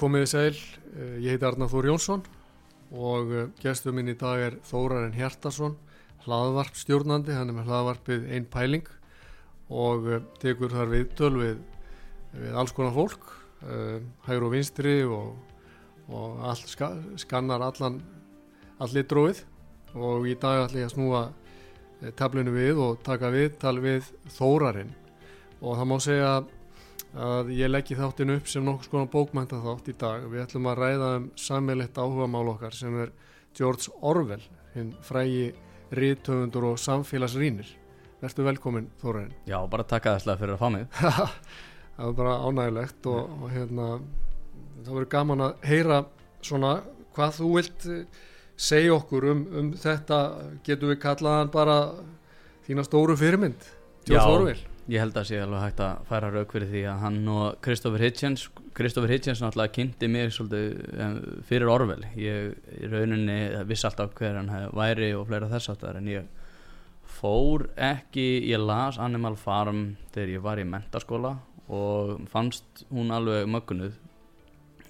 Komiði sæl, Eh, ég heiti Arnar Þór Jónsson og eh, gestur minn í dag er Þórarinn Hjartarsson, hlaðvarp stjórnandi, hann er með hlaðvarpið Einn Pæling og eh, tekur þar viðtöl við, við alls konar fólk, hægur og vinstri og, og all, ska, skannar allan, allir dróið og í dag ætla ég að snúa taflinu við og taka viðtal við Þórarinn. Og það má segja að ég leggji þáttin upp sem nokkuð skona bókmænta þátt í dag. Við ætlum að ræða um sammeilitt áhuga mál okkar sem er George Orwell, hinn frægi rítöfundur og samfélagsrýnir. Vertu velkomin Þórainn. Já, bara takka þesslega fyrir að fá mig það var bara ánægilegt og, og hérna, það verður gaman að heyra svona hvað þú vilt eh, segja okkur um, um þetta, getum við kallaðan bara þína stóru fyrirmynd, George Já. Orwell. Ég held að sé alveg hægt að færa rauk fyrir því að hann og Christopher Hitchens Christopher Hitchens náttúrulega kynnti mig svolítið um, fyrir Orwell. Ég í rauninni vissi alltaf hver hann væri og fleira þess aftar en ég fór ekki ég las Animal Farm þegar ég var í mentaskóla og fannst hún alveg mögnuð.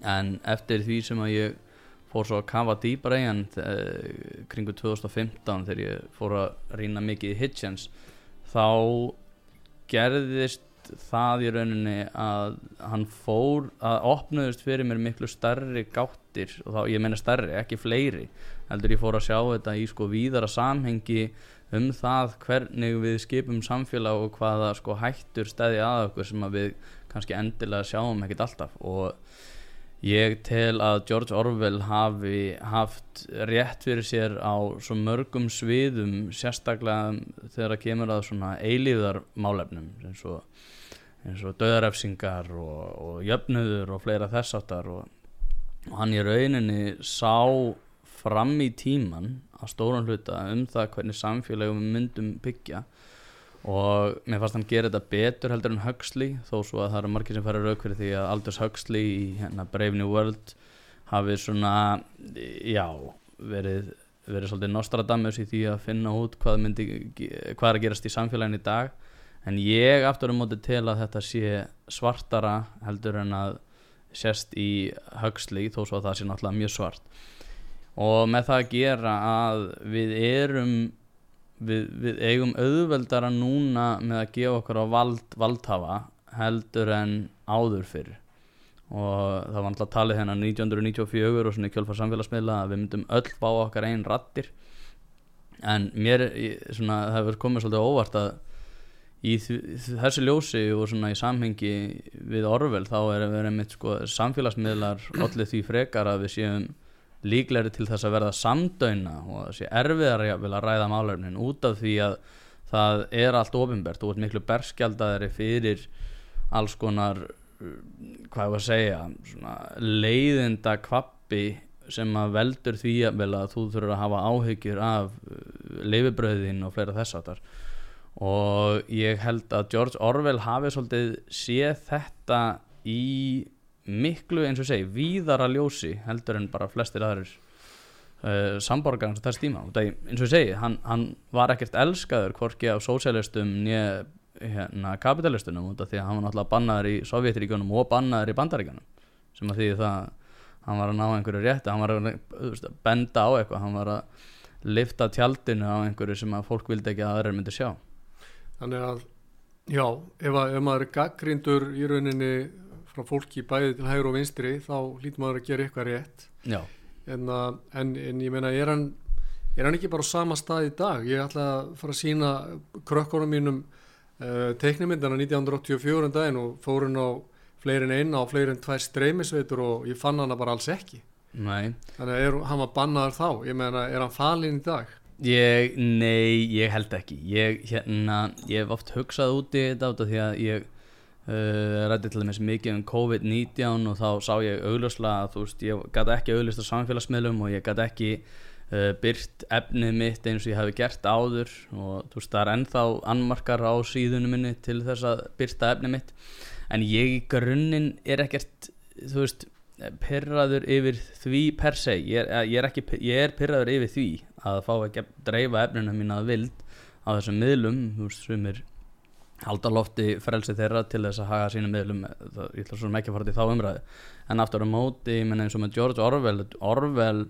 En eftir því sem að ég fór svo að kafa hann eh, kringu 2015 þegar ég fór að rýna mikið í Hitchens þá gerðist það í rauninni að hann fór að opnuðust fyrir mér miklu stærri gáttir og þá ég meina stærri, ekki fleiri heldur ég fór að sjá þetta í sko víðara samhengi um það hvernig við skipum samfélag og hvaða sko hættur stæði að okkur sem að við kannski endilega sjáum ekkert alltaf. Og ég tel að George Orwell hafi haft rétt fyrir sér á svo mörgum sviðum sérstaklega þegar það kemur að svona eilíðar málefnum eins og, og döðarefsingar og, og jöfnuður og fleira þess áttar og, og hann í rauninni sá fram í tíman að stóran hluta um það hvernig samfélagum myndum byggja og mér fannst hann gera þetta betur heldur en Huxley þó svo að það eru margir sem færa rauk fyrir því að Aldous Huxley í hérna Brave New World hafi svona já, verið verið svolítið Nostradamus í því að finna út hvað myndi, hvað er að gerast í samfélaginu í dag. En ég aftur um móti til að þetta sé svartara heldur en að sést í Huxley þó svo að það sé náttúrulega mjög svart. Og með það að gera að við erum við, við eigum auðveldara núna með að gefa okkur á vald, valdhafa heldur en áður fyrr. Og það var alltaf talið hérna 1994 og svona í kjölfar samfélagsmiðla að við myndum öll fá okkar einn rattir en mér svona, það hefur komið svolítið óvart að í þessu ljósi og svona í samhengi við Orwell þá er við einmitt sko samfélagsmiðlar allir því frekar að við séum líklegri til þess að verða samdöina og sé erfiðar jafnvel að ræða málefnin út af því að það er allt ofinbært og miklu berskjaldari fyrir alls konar uh, hvað ég var að segja leiðinda kvappi sem að veldur því jafnvel að þú þurfur að hafa áhyggjur af leifibröðin og fleira þess áttar og ég held að George Orwell hafi svolítið séð þetta í miklu eins og segi víðara ljósi heldur en bara flestir aðrir uh, samborgarans þess tíma. Og það, eins og segi, hann, hann var ekkert elskaður hvorki af sósialistum nýja hérna, kapitalistunum út af því að hann var náttúrulega bannaður í Sovjetríkjunum og bannaður í Bandaríkjunum sem að því það hann var að ná einhverju rétti, hann var að veist, benda á eitthvað, hann var að lifta tjaldinu á einhverju sem að fólk vildi ekki að aðrir myndi sjá. Þannig að, já, ef, að, ef maður er gaggrindur í rauninni frá fólki bæði til hægur og vinstri þá hlýtur maður að gera eitthvað rétt. En, að, en, en ég meina, er hann, er hann ekki bara á sama stað í dag? Ég ætla að fara að sína krökkunum mínum uh, teiknimyndana 1984 um daginn og fórun á fleirin eina og fleirin tvær streymisveitur og ég fann hana bara alls ekki Nei, þannig að er, hann var bannaður þá ég meina, er hann falinn í dag? ég, nei, ég held ekki ég, hérna, ég hef oft hugsað út í þetta því að ég uh, rætti til dæmis mikið um COVID-19 og þá sá ég augljóslega að þú veist, ég gæti ekki augljóst á samfélagsmiðlum og ég gæti ekki uh, byrt efnið mitt eins og ég hafi gert áður og þú veist, það er ennþá annmarkar á síðunum minni til þess að byrta efnið mitt. En ég í grunninn er ekkert þú veist, pyrraður yfir því per se. Ég er, ég er, ekki, ég er pyrraður yfir því að fá ekki að dreifa efnina mína að vild á þessum miðlum þú veist, sumir halda lofti frelsi þeirra til þess að haga sínum miðlum það, ég ætla svo ekki að fara til þá umræði en aftur á móti, menn eins og með George Orwell Orwell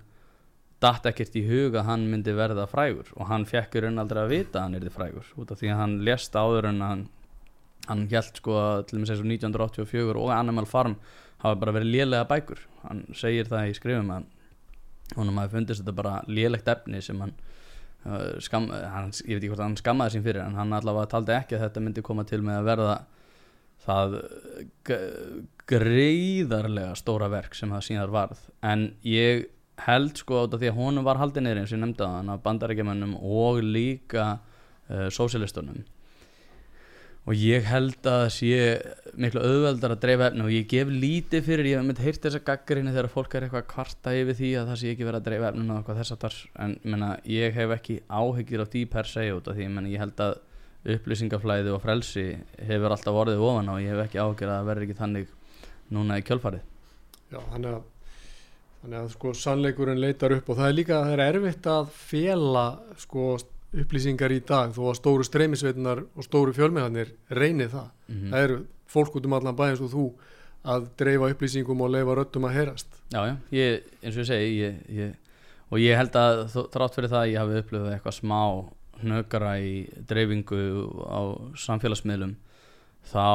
datt ekkert í huga að hann myndi verða frægur og hann fekk í raun aldrei að vita að hann erði frægur út af því að hann lést áður en hann hann held sko að til og með 1984 og Animal Farm hafa bara verið lélega bækur. Hann segir það í skrifum að honum hafi fundist þetta bara lélegt efni sem hann, skam, hann ég veit ekki hvort hann skammaði sín fyrir en hann allavega taldi ekki að þetta myndi koma til með að verða það greiðarlega stóra verk sem það síðan varð. En ég held sko átta því að honum var haldið neyri eins og ég nefndi að hann af bandarækjumannum og líka uh, sósialistunum og ég held að það sé miklu auðveldar að dreifa efni og ég gef lítið fyrir, ég hef myndið heyrt þessa gaggarinni þegar fólk er eitthvað kvarta yfir því að það sé ekki verið að dreifa efninu og eitthvað þess að þar en menna, ég hef ekki áhyggjur af því per se út af því. Menna, ég held að upplýsingaflæði og frelsi hefur alltaf orðið ofan og ég hef ekki áhyggjur að það verður ekki þannig núna í kjölfarið. Já, þannig að, þannig að sko sannleikurinn leitar upp. Og það er líka það er upplýsingar í dag þó að stóru streymisveitunar og stóru fjölmiðanir reynið það. mm -hmm. Það eru fólk út um allan bæðins og þú að dreifa upplýsingum og leifa röttum að heyrast. Já, já, ég, eins og ég segi ég, ég, og ég held að þrátt fyrir það ég hafi upplöfuð eitthvað smá hnökara í dreifingu á samfélagsmiðlum þá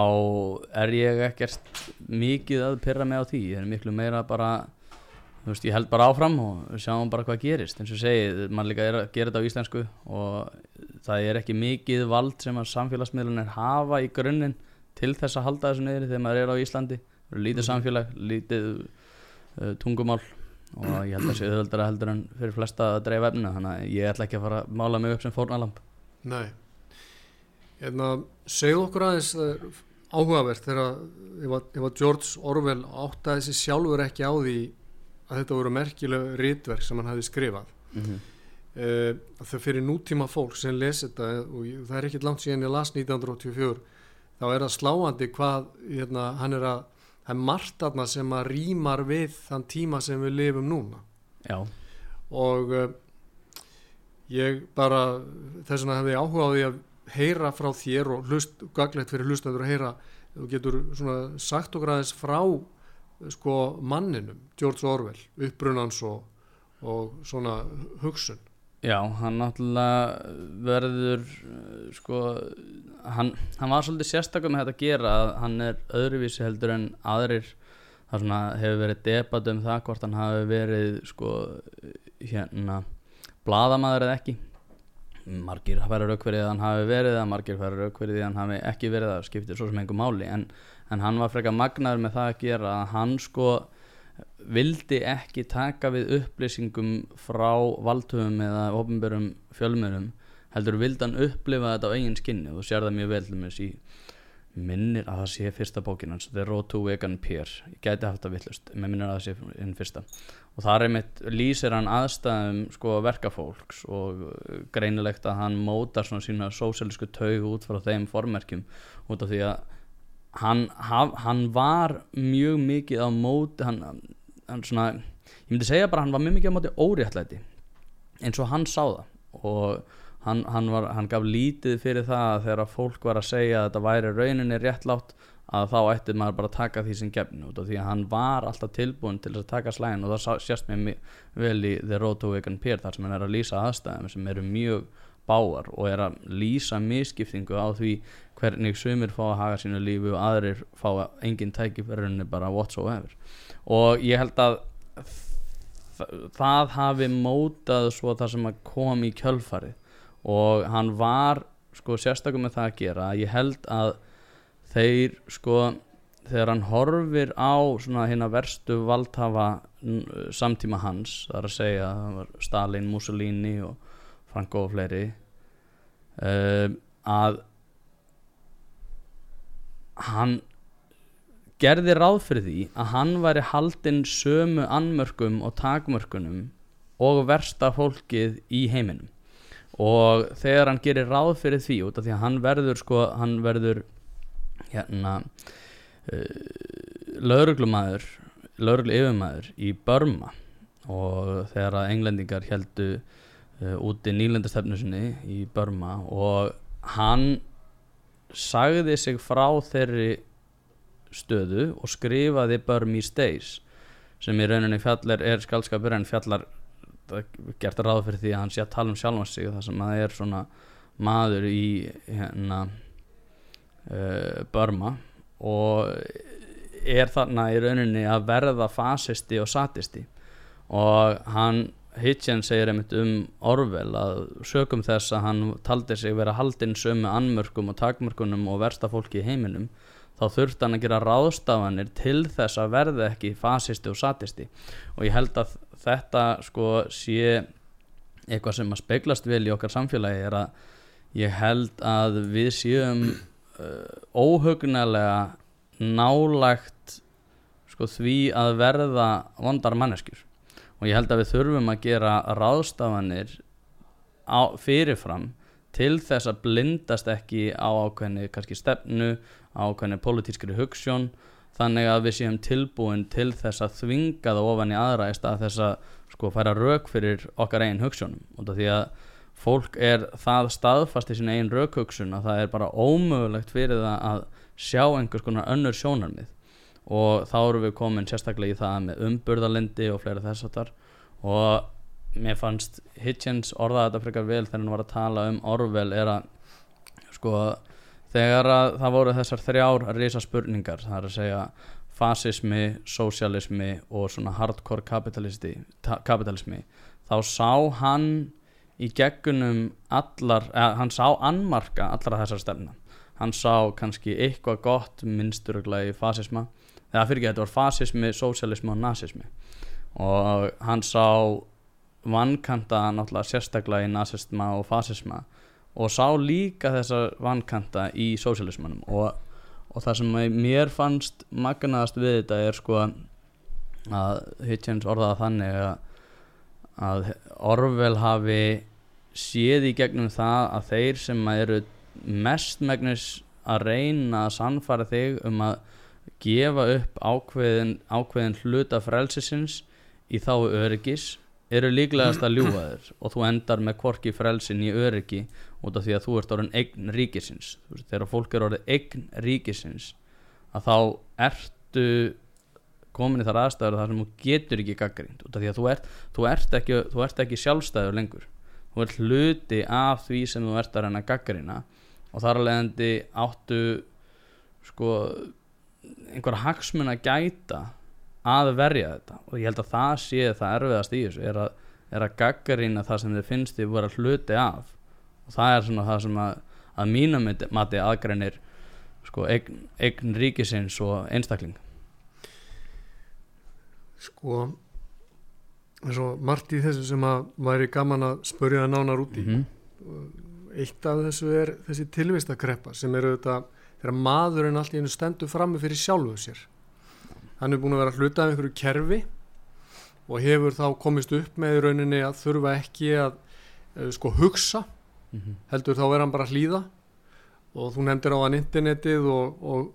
er ég ekkert mikið að pyrra mig á því ég er miklu meira bara þú veist, ég held bara áfram og sjáum bara hvað gerist. Eins og segi, mann líka er að gera þetta á íslensku og það er ekki mikið vald sem að samfélagsmiðlunir hafa í grunninn til þess að halda þessu neyri þegar maður er á Íslandi. Lítið samfélag, lítið uh, tungumál og ég held að það sé auðvöldara heldur en fyrir flesta að dreifa efnina þannig að ég ætla ekki að fara að mála mig upp sem fórnalamp Nei. Hérna, segð okkur aðeins áhugavert þegar ef að George Orwell áttaði sér sjálfur ekki á því að þetta voru merkileg rítverk sem hann hafi skrifað. Mm -hmm. uh, þau fyrir nútíma fólk sem lesi þetta og ég, það er ekkit langt síðan ég las 1984 þá er það sláandi hvað hérna, hann er að það er margt aðna sem að rýmar við þann tíma sem við lifum núna. Já, og uh, ég bara þess vegna hefði áhuga á því að heyra frá þér og hlust, gaglegt fyrir hlustandur að heyra, þú getur svona sagt okkur aðeins frá sko manninum, George Orwell upprunans og, og svona hugsun. Já, hann náttúrulega verður sko, hann, hann var svolítið sérstaklega með þetta að gera að hann er öðruvísi heldur en aðrir það svona hefur verið debat um það hvort hann hafi verið sko hérna bladamaður eða ekki. Margir færa raukverið að hann hafi verið eða margir færa raukverið að hann hafi ekki verið það skiptir svo sem engum máli en, en hann var frekar magnaður með það að gera að hann sko vildi ekki taka við upplýsingum frá valdhugum eða ofnbjörnum fjölmjörnum heldur vildi hann upplifa þetta á eigin skinni. Og þú sér það mjög vel með þessi minnir að það sé fyrsta bókin hans The Road to Vegan Peer ég gæti haft það vittlust, með minnir að það sé hinn fyrsta. Og þar er mitt lýsir hann aðstæðum sko verkafólks og greinilegt að hann mótar svona sína sósjálisku taug út frá þeim formerkjum út af því að hann, hann var mjög mikið á móti hann, hann svona ég myndi segja bara hann var mjög mikið á móti óréttlæti eins og hann sá það. Og hann, hann, var, gaf lítið fyrir það að þegar fólk var að segja að þetta væri rauninni réttlátt að þá ætti maður bara að taka því sem gefn út og því að hann var alltaf tilbúin til að taka slægin. Og það sést mér vel í The Road to Vegan Peer þar sem hann er að lýsa aðstæðum sem eru mjög báar og er að lýsa misskiptingu á því hvernig sumir fá að haga sínu lífi og aðrir fá engin tækifærunni bara whatsoever. Og ég held að það hafi mótað svo það sem að kom í kjölfarið. Og hann var sko sérstakum með það að gera að ég held að þeir sko þegar hann horfir á svona hérna verstu valdhafa samtíma hans það er að segja að Stalin, Mussolini og Franco og fleiri. Um, að hann gerði ráð fyrir því að hann væri haldinn sömu annmörkum og takmörkunum og versta fólkið í heiminum. Og þegar hann gerir ráð fyrir því út af því að hann verður sko, hann verður hérna uh, lauruglumæður lauruglu yfirmæður í Burma. Og þegar að englendingar heldu úti nýlendastefnu sinni í Burma og hann sagði sig frá þeirri stöðu og skrifaði Burmese Days sem í rauninni fjallar er skaldskapur en fjallar er gert ráð fyrir því að hann sé að tala um sjálfan sig þar sem að það er svona maður í hérna uh, Burma og er þarna í rauninni að verða fasisti og satisti og hann Hitchens segir einmitt um Orwell að sögum þess að hann taldi sig vera haldinn sömu annmörkum og takmörkunum og versta fólki í heiminum þá þurfti hann að gera ráðstafanir til þess að verða ekki fasisti og satisti og ég held að þetta sko sé eitthvað sem að speglast vel í okkar samfélagi er að ég held að við séum uh, óhugnalega nálægt sko því að verða vondar manneskjur og ég held að við þurfum að gera ráðstafanir á, fyrirfram til þess að blindast ekki á ákveðni kannski stefnu, ákveðni politískri hugssjón þannig að við séum tilbúin til þess að þvinga það ofan í aðra í stað þess að sko færa rauk fyrir okkar einn hugssjónum og því að fólk er það staðfast í sin einn raukhugsun að það er bara ómögulegt fyrir það að sjá einhvers konar önnur sjónarmið og þá erum við komin sérstaklega í það með umburðalindi og fleira þess að þar og mér fannst Hitchens orðað þetta frekar vel þegar hann var að tala um Orwell er að sko þegar að það voru þessar þrjár risa spurningar það er að segja fasismi, sósialismi og svona hardcore kapitalismi þá sá hann í geggunum allar, eða, hann sá annmarka allara þessar stefna. Hann sá kannski eitthvað gott minnsturuglega í fasisma eða fyrir ekki þetta var fasismi, sósialismi og nazismi og hann sá vankanta náttúrulega sérstaklega í nazisma og fasisma og sá líka þessa vankanta í sósialismanum og, og það sem mér fannst magnaðast við þetta er sko að Hitchens orðaða þannig að, að Orwell hafi séð í gegnum það að þeir sem eru mestmegnis að reyna að sannfara þig um að gefa upp ákveðin, ákveðin hluta frelsisins í þá öryggis eru líklegast að ljúga þér og þú endar með kvorki frelsin í öryggi út af því að þú ert orðin eign ríkisins. Veist, þegar fólk er orðin eign ríkisins að þá ertu komin í þar aðstæður þar sem þú getur ekki gaggrínt út af því að þú ert, þú ert, ekki, þú ert ekki sjálfstæður lengur. Þú ert hluti af því sem þú ert að reyna gaggrína og þar alveg endi áttu sko einhver hagsmun að gæta að verja þetta. Og ég held að það sé það erfiðast í þessu er að, er að gaggarína það sem þið finnst þið vera hluti af. Og það er svona það sem að, að mínum mati aðgreinir sko eign, eign ríkisins og einstakling. Sko eins og margt í þessu sem að væri gaman að spörja nánar út í. Mm eitt af þessu er þessi tilvistakreppa sem eru þetta þegar maðurinn allt í einu stendur frammi fyrir sjálfuð sér. Hann er búin að vera hluta af einhverju kerfi og hefur þá komist upp með í rauninni að þurfa ekki að uh, sko hugsa -hmm. heldur þá er hann bara að hlýða. Og þú nefndir á hann internetið og, og,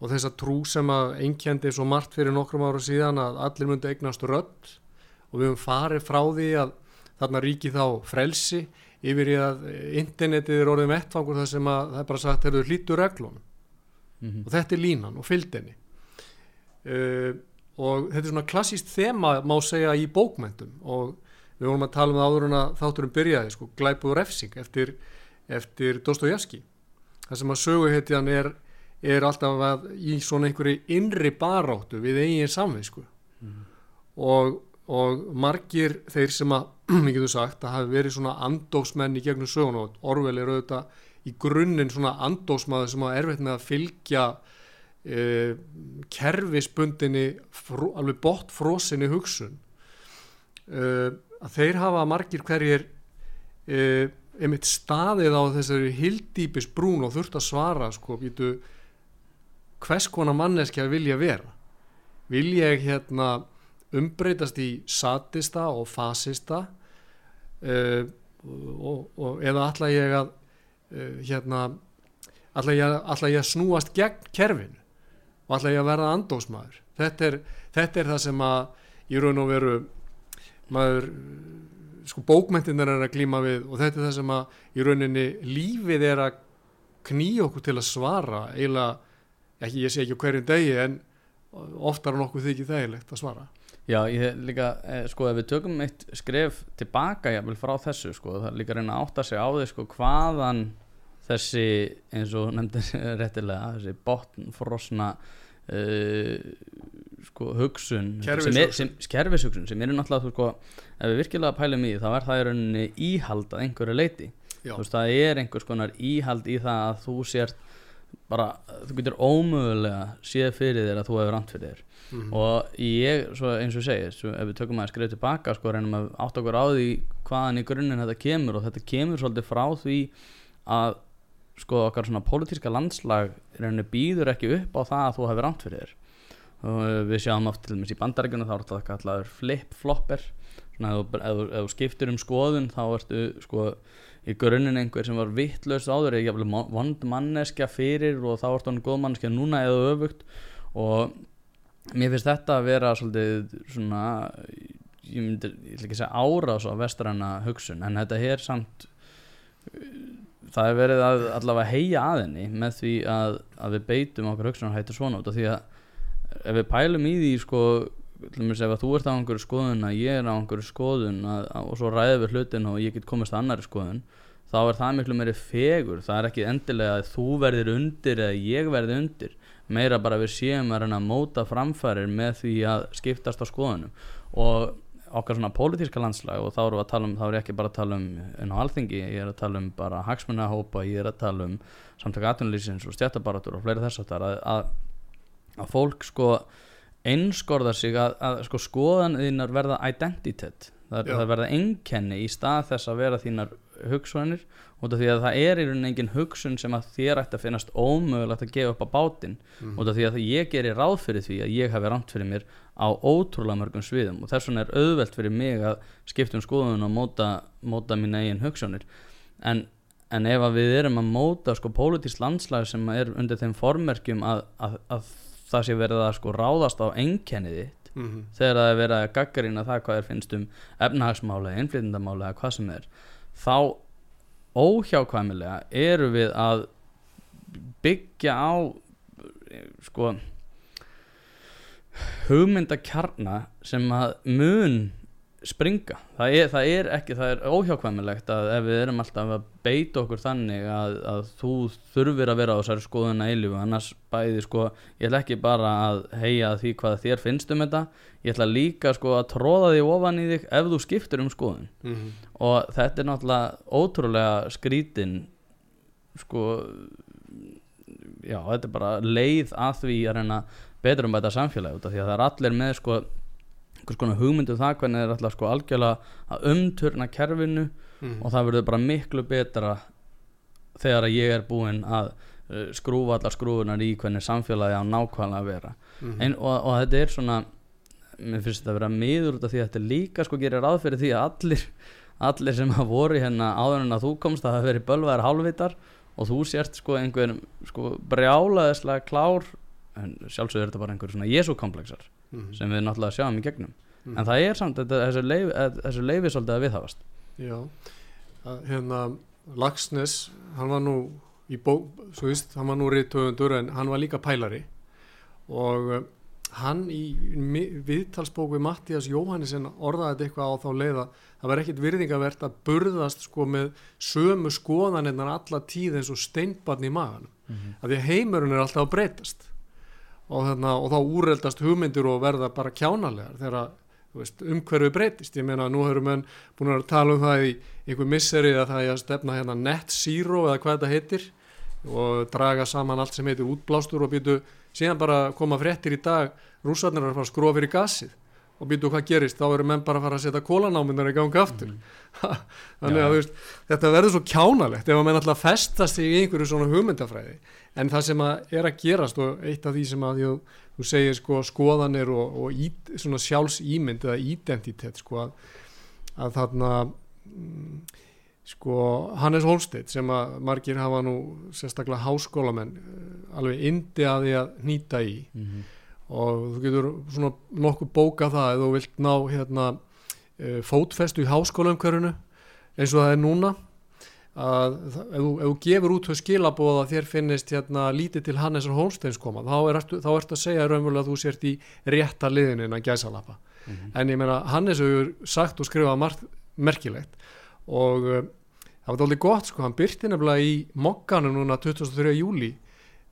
og þessa trú sem að einkjandi svo margt fyrir nokkrum ára síðan að allir myndi eignast rödd. Og við höfum farið frá því að þarna ríki þá frelsi yfir í að internetið er orðið vettfangur þar sem að það er bara sagt þegar þú hlýtur reglunum Mhm. og þetta er línan og fylgdini uh, og þetta er svona klassíst þema má segja í bókmentum og við vorum að tala um það áður en að þátturum byrjaði sko, glæpu og refsing eftir, eftir Dostojevski það sem að söguhetjan er, er alltaf að í svona einhverju innri baráttu við eigin samvinsku og, og margir þeir sem að, við getum sagt, að hafi verið svona andófsmenn í gegnum sögun og Orwell er auðvitað í grunninn svona andósmaður sem er erfitt með að fylgja uh, kerfisbundinni fró, alveg bort frósinni hugsun. Uh, að þeir hafa margir hverjir uh, einmitt staðið á þessari hildýpis brún og þurft að svara sko, býtu hvers konar manneskja vilja vera? Vil ég hérna umbreytast í satista og fasista og, og eða ætla ég að hérna ætla ég, ég að snúast gegn kerfin og ætla ég að verða andósmaður þetta er, þetta er það sem að í raun og veru maður sko bókmentinir er að glíma við og þetta er það sem að í rauninni lífið er að knýja okkur til að svara. Eiginlega, ég sé ekki hverjum degi en oftar en okkur þykir þægilegt að svara Já, ég líka, eh, sko, ef við tökum eitt skref tilbaka, ég vil frá þessu, sko, það er líka reyna að átta sig á því, sko, hvaðan þessi, eins og nefndir réttilega, þessi botnfrosna, uh, sko, hugsun, Kerfishugsun. skerfishugsun, sem eru náttúrulega, þú, sko, ef við virkilega pælum í, þá er það í rauninni íhald að einhverju leiti. Já. Þú veist, það er einhvers konar íhald í það að þú sért bara, þú getur ómögulega séð fyrir þér að þú hefur rand fyrir þér Mhm. og ég, svo eins og ég segi svo ef við tökum að skrifa tilbaka sko, reynum að átt okkur á því hvaðan í grunninn þetta kemur og þetta kemur svolítið frá því að sko okkar svona pólitíska landslag reynir býður ekki upp á það að þú hefur rámt fyrir þér. Og við sjáum oft til dæmis í bandaríkjunum þá er þetta kallaður flip-flopper. Svona ef, þú- ef, þú- skiptir um skoðun þá ertu sko í grunninn einhver sem var vittlaust áður eða vond manneskja fyrir og þá ertu hann góð manneskja núna eða öfugt. Og mér finnst þetta að vera svolítið svona ég myndi, ekki segja árás á vestræna hugsun en þetta er samt það er verið að allavega heia að henni með því að, að við beitum okkur hugsunarhættu svona út af því að ef við pælum í því sko ef þú ert á einhverju skoðun að ég er á einhverju skoðun að, og svo ræðum við hlutin og ég get komist að annari skoðun þá er það miklu meiri fegur. Það er ekki endilega að þú verðir undir eða ég verði undir meira bara við séum að reyna að móta framfærir með því að skiptast á skoðunum. Og okkar svona pólitíska landslag og þá erum við að tala um, þá er ég ekki bara að tala um inn á alþingi, ég er að tala um bara hagsmunahópa, ég er að tala um samtaka atvinnulísins og stjættabaratur og fleiri þess að, að, að fólk sko einskorðar sig að, að sko skoðan þínar verða identitet. Það, það verða einkenni í stað þess að vera þínar hugsunir út af því að það er í rauninni engin hugsun sem að þér ætti að finnast ómögulegt að gefa upp á bátinn Mhm. út af því að ég gerir ráð fyrir því að ég hafi rámt fyrir mér á ótrúlega mörgum sviðum og þess vegna er auðvelt fyrir mig að skipta um skoðun og móta, móta mín eigin hugsunir en, en ef að við erum að móta sko pólitísk landslag sem er undir þeim formerkjum að, að, að það sé verið að sko ráðast á einkenni þitt Mhm. þegar það er verið að gaggarina það hvað er finnst um efnahagsmála, innflytjendamála eða hvað sem er þá óhjákvæmilega eru við að byggja á sko hugmyndakjarna sem að mun springa. Það er, það er ekki, það er óhjákvæmilegt að ef við erum alltaf að beita okkur þannig að, að þú þurfir að vera á þessari skoðuna eilífu. Annars bæði sko, ég ætla ekki bara að heia því hvað þér finnst um þetta. Ég ætla líka sko að tróða því ofan í þig ef þú skiptir um skoðun. Mhm. og þetta er náttúrulega ótrúlega skrítin sko já, þetta er bara leið að því að reyna betur um þetta samfélag út af því að það er allir með sko einhvers konar hugmyndu það hvernig er alltaf sko algjörlega að umturna kerfinu Mhm. og það verður bara miklu betra þegar að ég er búinn að uh, skrúfa allar skrúfunar í hvernig samfélagi á nákvæmlega að vera Mhm. en, og, og þetta er svona mér finnst þetta að vera miður út af því að þetta líka sko gerir fyrir því að allir allir sem hafa voru hérna áður en að þú komst að það hafa verið bölvaðar hálfvitar og þú sért sko einhver sko brjálaðislega klár en sjálfsögur er þetta bara einhver svona jesúkomplexar Mhm. sem við náttúrulega sjáum í gegnum. Mhm. en það er samt, þetta, þessu leifi, þessu leifi svolítið að viðhafast. Já, að, hérna Lagsnes, hann var nú í bó, svo víst, hann var nú rithöfundur en hann var líka pælari. Og uh, hann í mi- viðtalsbók við Mattias Jóhannesson orðaði þetta eitthvað á þá leiða það var ekkit virðingavert að burðast sko með sömu skoðanirnar alla tíð eins og steinbarn í maganum. Af því heimurinn er alltaf að breytast og, þarna, og þá úreldast hugmyndir og verða bara kjánalegar þegar umhverfi breytist. Ég meina nú hefur menn búin að tala um það í einhver misseri að það er að stefna hérna net zero eða hvað þetta heitir og draga saman allt sem heitir útblástur og býtu síðan bara koma fréttir í dag rússarnir er að fara að skrua fyrir gasið. Og býtu hvað gerist, þá eru menn bara að fara að setja kólanámyndar í gangi aftur. Mm. þannig að veist, þetta verður svo kjánalegt ef að menn alltaf festast í einhverju svona hugmyndafræði en það sem að er að gerast og eitt af því sem að jú, þú segir sko skoðanir og, og í, svona sjálfsýmynd eða identitet sko að, að þarna mm, sko Hannes Holstedt sem að margir hafa nú sérstaklega háskólamenn eh, alveg indi að því að nýta í mm -hmm. og þú getur svona nokkuð bóka það eða þú vilt ná hérna eh, fótfestu í háskólaumkörunu eins og það er núna að ef þú, ef þú gefur út þau skilabóða þér finnist hérna lítið til Hannesar Holsteins koma þá ertu er að segja raunverulega að þú sért í rétta liðin að gæsa lappa mm -hmm. en ég meina Hannes hefur sagt og skrifað margt merkilegt og uh, það var alveg gott sko, hann byrti nefnilega í mokkanum núna 23. júli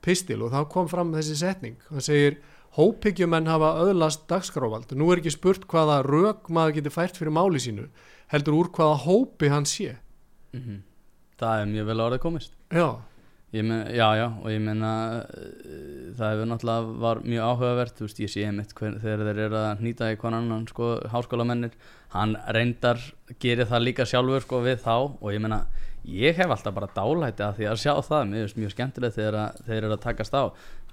pistil og þá kom fram þessi setning hann segir hópíkjumenn hafa öðlast dagskráfald nú er ekki spurt hvaða rauk maður getur fært fyrir máli sínu heldur úr hvaða hópi hann sé mm -hmm það er mjög vel árið komist. Já. Men, já, já, og ég menna eh, það hefur náttúrulega var mjög áhugavert, þú veist, ég sé einmitt hver, þegar þeir eru að nýta í hvernig annan sko, háskólamennir, hann reyndar gerir það líka sjálfur sko við þá og ég menna, ég hef alltaf bara dálæti að því að sjá það, mér finnst mjög skemmtilegt þegar þeir eru að takast á.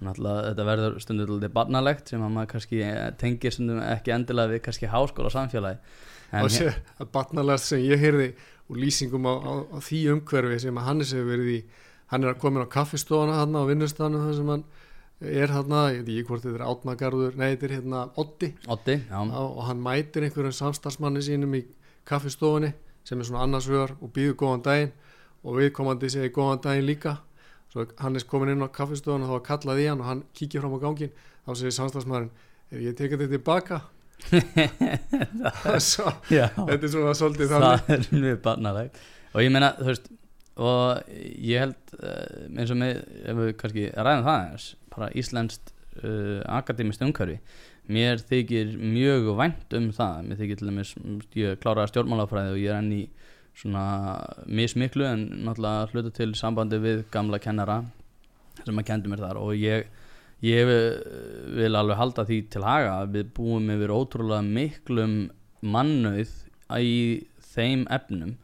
Náttúrulega þetta verður stundur til barnalegt sem að maður kannski tengir stundum ekki endilega við kannski háskóla samfélagi og sé að barnalegt sem ég heyrði og lýsingum á, á, á því umhverfi sem Hannes hefur verið í. Hann er koma á kaffistofana hann á vinnustafnu þar sem hann er hann ég veit ekki hvort þetta er átnagarður nei þetta er hérna Otti, Otti og hann mætir einhverjum samstagsmanni sínum í kaffistofunni sem er svona annarsvögar og býður góðan daginn og viðkomandi segir góðan daginn líka. Svo hann er komin inn á kaffistofun og þá kallaði hann og hann kíkir fram á gangin þá segir samstagsmannin er ég tekið þetta tilbaka Svo, þetta er svona svolítið þannig. það er mjög barnalegt. Og ég meina þú veist og ég held uh, eins og með ef við kannski ræðum það eins bara Íslandst uh, akademist umhverfi. Mér þykir mjög vænt um það. Mér þykir til dæmis, ég kláraði stjórnmálafræði og ég er enn í svona mismiklu en náttúrulega hluta til sambandi við gamla kennara sem að kendi mér þar. Og ég ég vil alveg halda því til haga við búum yfir ótrúlega miklum mannauð í þeim efnum.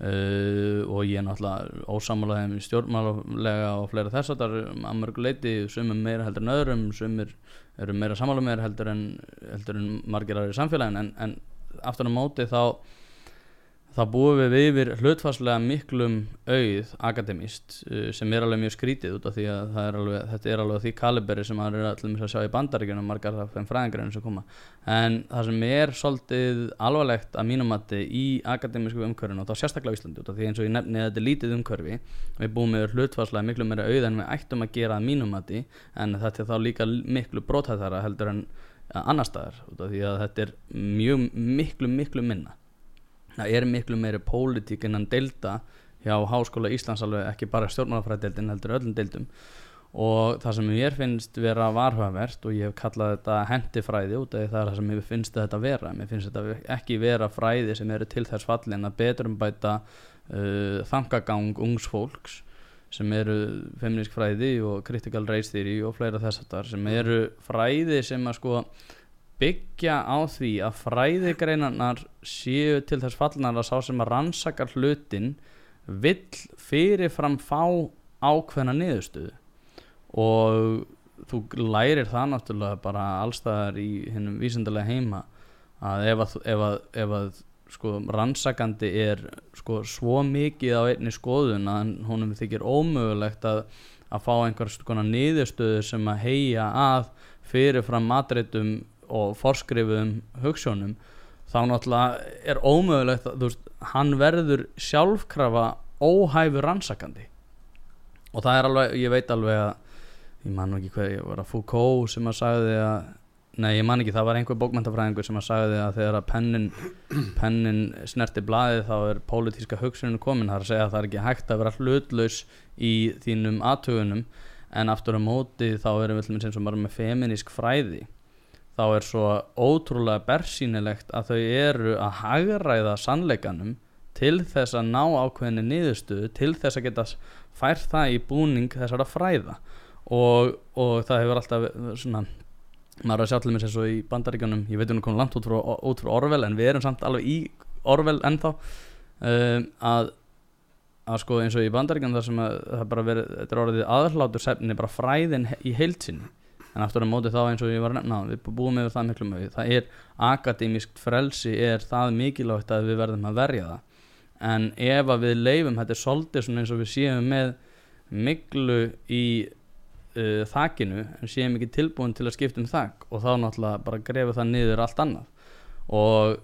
Uh, og ég er náttúrulega ósamálaðið með stjórnmálega og fleira þess að það er að mörguleiti sumum meira heldur en öðrum sumir eru meira samála meira heldur en, heldur en margir aðri samfélagin en, en aftur á móti þá þá búum við yfir hlutfarslega miklum auð akademist uh, sem er alveg mjög skrítið út af því að er alveg, þetta er alveg því kaliberi sem maður er allir að sjá í bandaríkjunum margar það fenn fræðingarinn sem koma. En það sem er svolítið alvarlegt að mínumatti í akademísku umhverfinu og þá sérstaklega Íslandi út af því eins og ég nefni þetta er lítið umhverfi við búum yfir hlutfarslega miklu meira auð en við ættum að gera að mínumatti en þetta er þá líka miklu brótæðara heldur en annar staðar út af því að þetta er mjög miklu miklu minna það er miklu meiri pólitík innan delta hjá Háskóla Íslands alveg ekki bara stjórnmálafræðdeldin heldur öllum deldum og það sem ég finnst vera varhugavert og ég hef kallað þetta hendifræði út því það er það sem ég finnst þetta vera. Mér finnst þetta ekki vera fræði sem eru til þess fallin að betur um bæta uh, þangagang ungs fólks sem eru feministk fræði og critical race theory og fleira þess að þar sem eru fræði sem að sko byggja á því að fræðigreinarnar séu til þess fallnar að sá sem að rannsaka hlutin vill fyrirfram fá ákveðna niðurstöðu. Og þú lærir það náttúrulega bara allstaðar í hennum vísindilega heima að ef að, ef að, ef að sko, rannsakandi er sko, svo mikið á einni skoðun að honum þykir ómögulegt að, að fá einhver niðurstöðu sem að heia að fyrirfram matreitum og forskrifuðum hugssjónum þá náttúrulega er ómögulegt að veist, hann verður sjálfkrafa óhæfur rannsakandi. Og það er alveg, ég veit alveg að ég man ekki hvað, ég var að Foucault sem að sagði að, nei ég man ekki það var einhver bókmyndafræðingur sem að sagði að þegar að pennin, pennin snerti blaði þá er pólitíska hugsuninu komin. Það er að segja að það er ekki hægt að vera hlutlaus í þínum aðtögunum en aftur á móti þá erum við eins og bara með feminísk fræði þá er svo ótrúlega bersýnilegt að þau eru að hagræða sannleikanum til þess að ná ákveðinni niðurstöðu til þess að geta fært það í búning þessara fræða. Og, og það hefur alltaf svona maður er að sjá til mér sem svo í bandaríkanum ég veit um að koma langt út frá, út frá Orwell en við erum samt alveg í Orwell ennþá um, að að sko eins og í bandaríkanum þar sem að það bara verið, þetta er orðið aðhlátur sefni bara fræðin í heilsinni en aftur á móti þá eins og ég var að nefna við búum með það miklu mögu það er akademískt frelsi er það mikilvægt að við verðum að verja það? En ef að við leifum þetta er svolítið eins og við séum með miklu í uh, þakkinu en séum ekki tilbúin til að skipta um þakk og þá náttúrulega bara grefu það niður allt annað. Og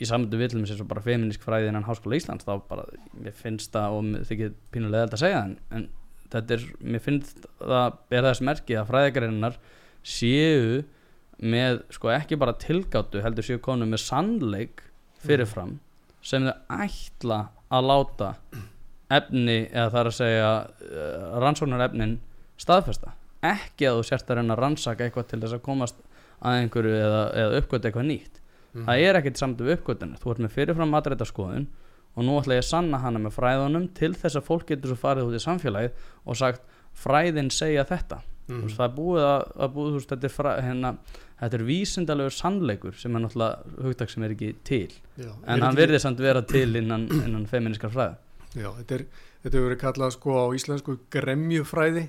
í samöndu villum sem bara feminísk fræði innan Háskóla Íslands þá bara, mér finnst það og þið getur pínulega að segja en, en þetta er, mér finnst það ber þess merki að fræðigreinar séu með sko ekki bara tilgáttu heldur séu konu með sannleik fyrirfram sem þau ætla að láta efni eða það er að segja uh, rannsóknar efnin staðfesta. Ekki að þú sért að reyna að rannsaka eitthvað til þess að komast að einhverju eða, eða uppgöta eitthvað nýtt. Mhm. það er ekkert samt við uppgötunum þú ert með fyrirfram matræta skoðun og nú ætla ég að sanna hana með fræðunum til þess að fólk getur svo farið út í samfélagið og sagt fræðin segja þetta. Mhm. þú veist, það er búið að, að búið, veist, þetta, er fræ, hérna, þetta er vísindalegur sannleikur sem er náttúrulega hugtak sem er ekki til. Já, en er hann virðir samt vera til innan, innan feminiskar fræði Já, þetta, er, þetta hefur verið kallað sko á íslensku gremjufræði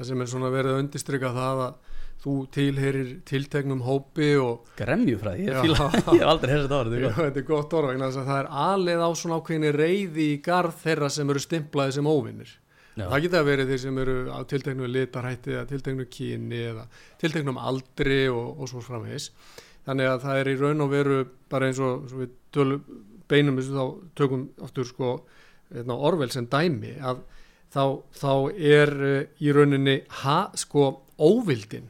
það sem er svona verið að undistrykka það að þú tilherir tilteknum hópi og gremjufræði, ég, ég hef aldrei heyrst þetta orð þetta er gott orð vegna þess að það er alið á svona ákveðinni reyði í garð þeirra sem eru stimplaði sem óvinnir Já. það geta verið þeir sem eru á tilteknu litarhætti eða tilteknu kyni eða tilteknum aldri og, og svo framvegis. Þannig að það er í raun og veru bara eins og, við tölum, beinum þessu þá tökum aftur sko hérna, orvel sem dæmi að þá, þá er uh, í rauninni ha, sko óvildin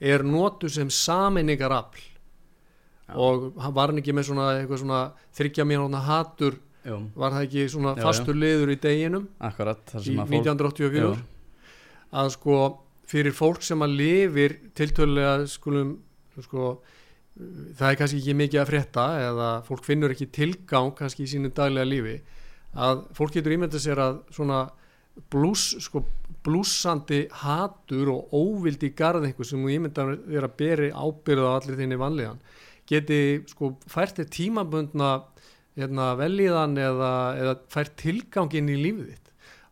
er notu sem saminningar afl Já. og var hann ekki með svona svona þryggja mínúna hatur Jú, var það ekki svona Já, fastur liður í deginum akkurat í sem að fólk 1984 Jú. að sko fyrir fólk sem að lifir tiltölulega skulum sko, það er kannski ekki mikið að frétta eða fólk finnur ekki tilgang kannski í sínu daglega lífi að fólk getur ímyndað sér að svona blús, sko, blúsandi hatur og óvildi garð einhver sem þú ímyndað þér að beri ábyrða á allir þinni vanlíðan. Geti sko fært þér tímabundna hérna, velíðan eða, eða fært tilgangin í lífið þitt.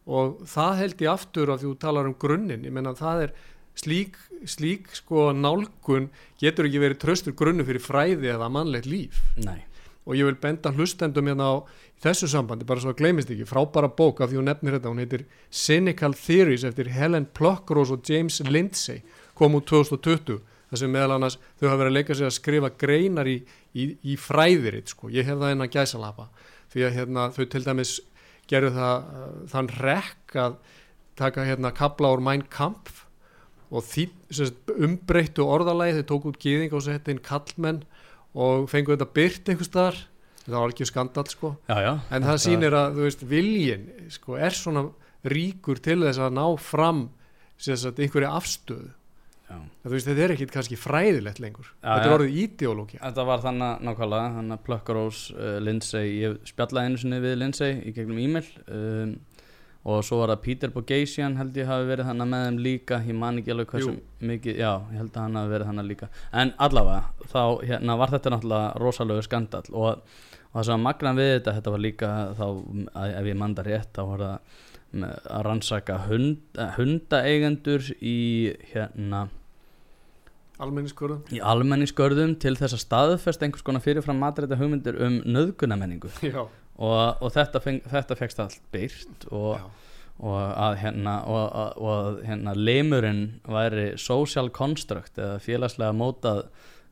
Og það held ég aftur að þú talar um grunninn, ég menna það er slík, slík sko nálgun getur ekki verið tröstur grunnu fyrir fræði eða mannlegt líf. Nei, og ég vil benda hlustendum hérna á þessu sambandi, bara svo að gleymist ekki frábæra bók af því hún nefnir þetta, hún heitir Cynical Theories eftir Helen Pluckrose og James Lindsay kom út 2020 þar sem meðal annars þau hafa verið að leika sig að skrifa greinar í, í, í fræðiritt sko, ég hef það einn að gæsalapa því að hérna, þau til dæmis gerðu það uh, þann rekk að taka hérna kabla úr Mein Kampf og því umbreyttu orðalagi, þau tók út gýðing og sett inn kallmenn og fengu þetta byrt einhvers staðar. Það var ekki skandal sko. Já, já. En það sýnir að þú veist viljin sko er svona ríkur til þess að ná fram sagt einhverju afstöðu. Þú veist þetta er ekkit kannski fræðilegt lengur. Já, þetta er orðið ídeológi Þetta var þannig nákvæmlega, þannig að Plökkarós, uh, Lindsay, ég spjallaði einu sinni við Lindsay í gegnum e-mail. Um, og svo var það Peter Bogasian held ég hafi verið þannig með þeim líka, ég man ekki alveg hversu mikið, já, ég held að hann hafi verið þannig líka. En allavega, þá hérna, var þetta náttúrulega rosalegu skandal og, og það sem að magna við þetta, þetta var líka þá, ef ég manda rétt, þá var það að rannsaka hund, eh, hundaeigendur í hérna almenniskvörðum í almenningsgörðum til þess að staðfesta einhvers konar fyrirfram matræta hugmyndir um nöðgunamenningu já, og, og þetta, feng, þetta fegst allt byrt og, já, og að hérna og, og, og að, hérna lemurinn væri social construct eða félagslega mótað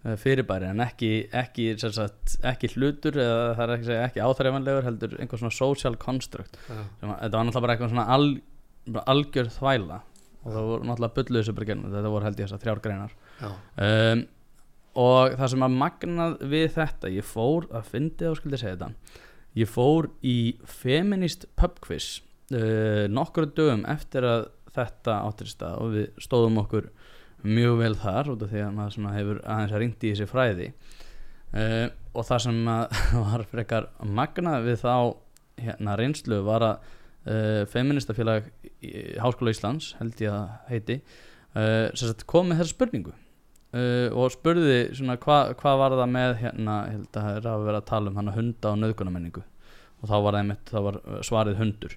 eh, fyrirbæri en ekki, ekki, sagt, ekki hlutur eða það er ekki, að ekki áþreifanlegur heldur einhver svona social construct. Að- þetta var náttúrulega bara eitthvað svona al, bara algjör þvæla og það voru náttúrulega genum þetta voru held ég þessar þrjár greinar. Já, um, og það sem að magnað við þetta ég fór að fyndi og skildi segja þetta ég fór í feminist pub quiz uh, nokkru dögum eftir að þetta áttir í stað og við stóðum okkur mjög vel þar út af því að maður hefur aðeins að ringt í þessi fræði. Uh, og það sem að var frekar magna við þá hérna reynslu var að uh, feministafélag í Háskóla Íslands held ég að heiti sem sagt kom með þessa spurningu uh, og spurði svona hvað hva var það með hérna, held að það er að vera að tala um hana hunda og nöðgunamenningu og þá var, einmitt, þá var svarið hundur.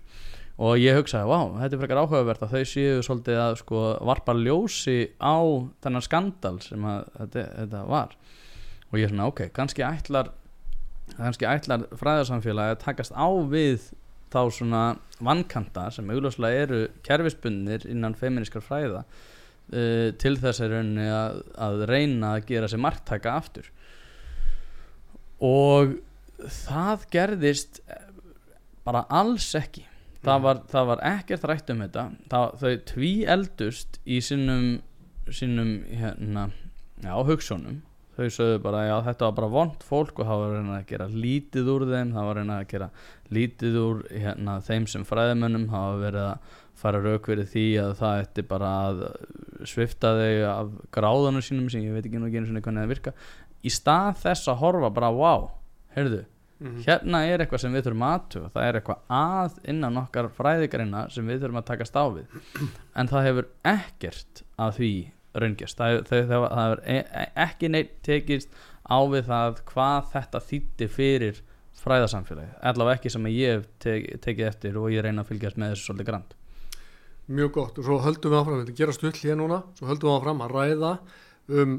Og ég hugsaði, vá, þetta er frekar áhugavert að þau séu svolítið að sko varpa ljósi á þennan skandal sem að þetta, þetta var. Og ég er svona, ok, kannski ætlar kannski ætlar fræðarsamfélagi að takast á við þá svona vankanta sem augljóslega eru kerfisbundnir innan feministkar fræða uh, til þess að, að, að reyna að gera sér marktæka aftur. Og það gerðist bara alls ekki. Það Mhm. var, það var ekkert rætt um þetta. Það, þau tví eldust í sinnum sinnum hérna já, hugsunum þau sögðu bara já þetta var bara vond fólk og það var að reyna að gera lítið úr þeim það var að reyna að gera lítið úr hérna, þeim sem fræðimönnum það var verið að fara rauk verið því að það ætti bara að svifta þau af gráðanum sínum sem ég veit ekki nú ekki einu sinni hvernig það virka í stað þess að horfa bara wow, heyrðu Mhm. hérna er eitthvað sem við þurfum aðtuga það er eitthvað að innan okkar fræðigarina sem við þurfum að takast á við en það hefur ekkert að því raungest það það, það, það hefur e e ekki neitt tekist á við það hvað þetta þýtti fyrir fræðasamfélagi allavega ekki sem ég tek, tekið eftir og ég reyna að fylgjast með þessu svolítið grand. Mjög gott. Og svo höldum við áfram, þetta gera stull hér núna, svo höldum við áfram að ræða um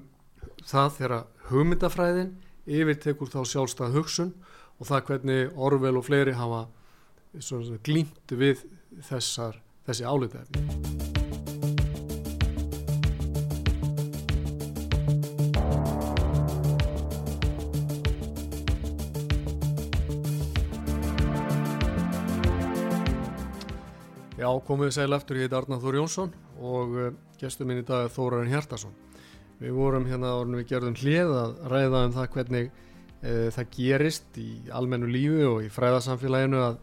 það þegar hugmyndafræðin yfirtekur þá sjálfstæð hugsun og það hvernig Orwell og fleiri hafa glýmt við þessar, þessi álitaefni. Já, komum við sæl eftir, ég heit Arnar Þór Jónsson og uh, gestur minn í dag er Þórarinn Hjartarsson. Við vorum hérna orðin við gerðum hlið að ræða um það hvernig uh, það gerist í almennu lífi og í fræðarsamfélaginu að,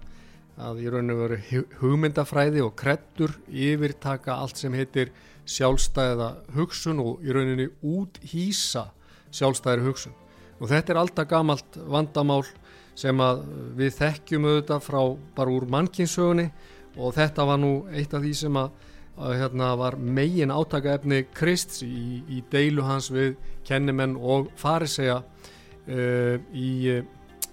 að í rauninu veru hugmyndafræði og krettur yfirtaka allt sem heitir sjálfstæða hugsun og í rauninu úthýsa sjálfstæðir hugsun. Og þetta er alltaf gamalt vandamál sem við þekkjum auðvitað frá bara úr mannkynsögunni og þetta var nú eitt af því sem að, að hérna, var megin átakaefni Krist í, í deilu hans við kennimenn og farisega uh, í, uh,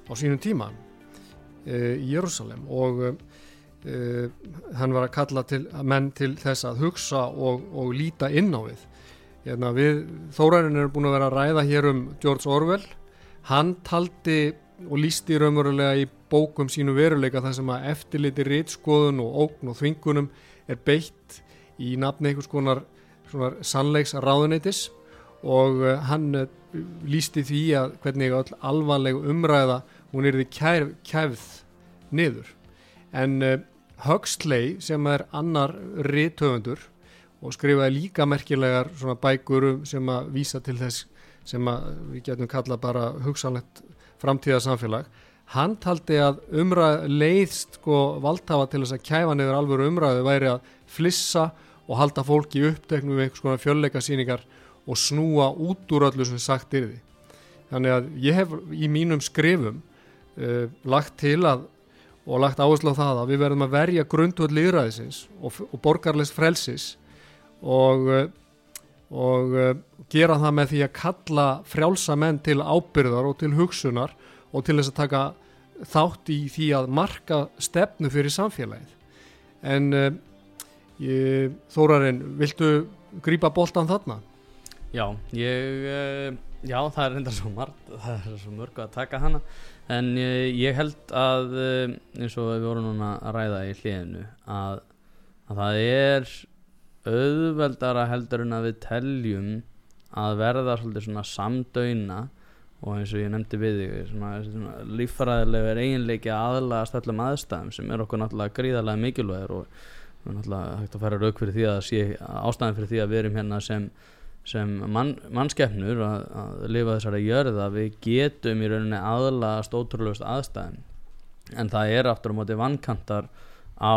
á sínum tíma uh, í Jérúsalem og hann var að kalla til, menn til þess að hugsa og, og líta inn á við. Hérna, við Þórarinn erum búin að vera að ræða hér um George Orwell hann taldi og lísti raunverulega í bókum sínu veruleika þar sem að eftirliti rítskoðun og ógn og þvingunum er beitt í nafni einhvers konar sannleiks ráðuneytis og uh, hann uh, lísti því að hvernig all alvarleg umræða hún er því kæf, kæfð niður. En uh, Huxley sem er annar rítöfundur og skrifaði líka merkilegar svona bækur sem að vísa til þess sem að við getum kalla bara hugsanlegt framtíðarsamfélag hann taldi að umræð leiðst sko valdhafa til þess að kæfa niður alvöru umræðu væri að flissa og halda fólki uppteknum við einhvers konar fjölleikasýningar og snúa út úr öllu sem sagt yrði. Þannig að ég hef í mínum skrifum uh, lagt til að og lagt áherslu á það að við verðum að verja grundvöld líðræðisins og, og borgarlegs frelsis og, og uh, gera það með því að kalla frjálsa menn til ábyrðar og til hugsunar og til þess að taka þátt í því að marka stefnu fyrir samfélagið. En uh, ég, Þórarinn, viltu grípa boltan þarna? Já, ég, uh, já, það er enda svo margt, það er svo mörgu að taka hana, en uh, ég held að, eins og við vorum núna að ræða í hliðinu, að, að það er auðveldara heldur en að við teljum að verða svolítið svona samdöyna og eins og ég nefndi við svona líffræðilega er eiginleiki aðlagast öllum aðstæðum sem er okkur náttúrulega gríðarlega mikilvægur og við náttúrulega hægt að færa rauk fyrir því að sé ástæðan fyrir því að við erum hérna sem, sem mann, mannskeppnur að, að lifa þessari jörð að við getum í rauninni aðlagast ótrúlegust aðstæðum. En það er aftur á móti vankantar á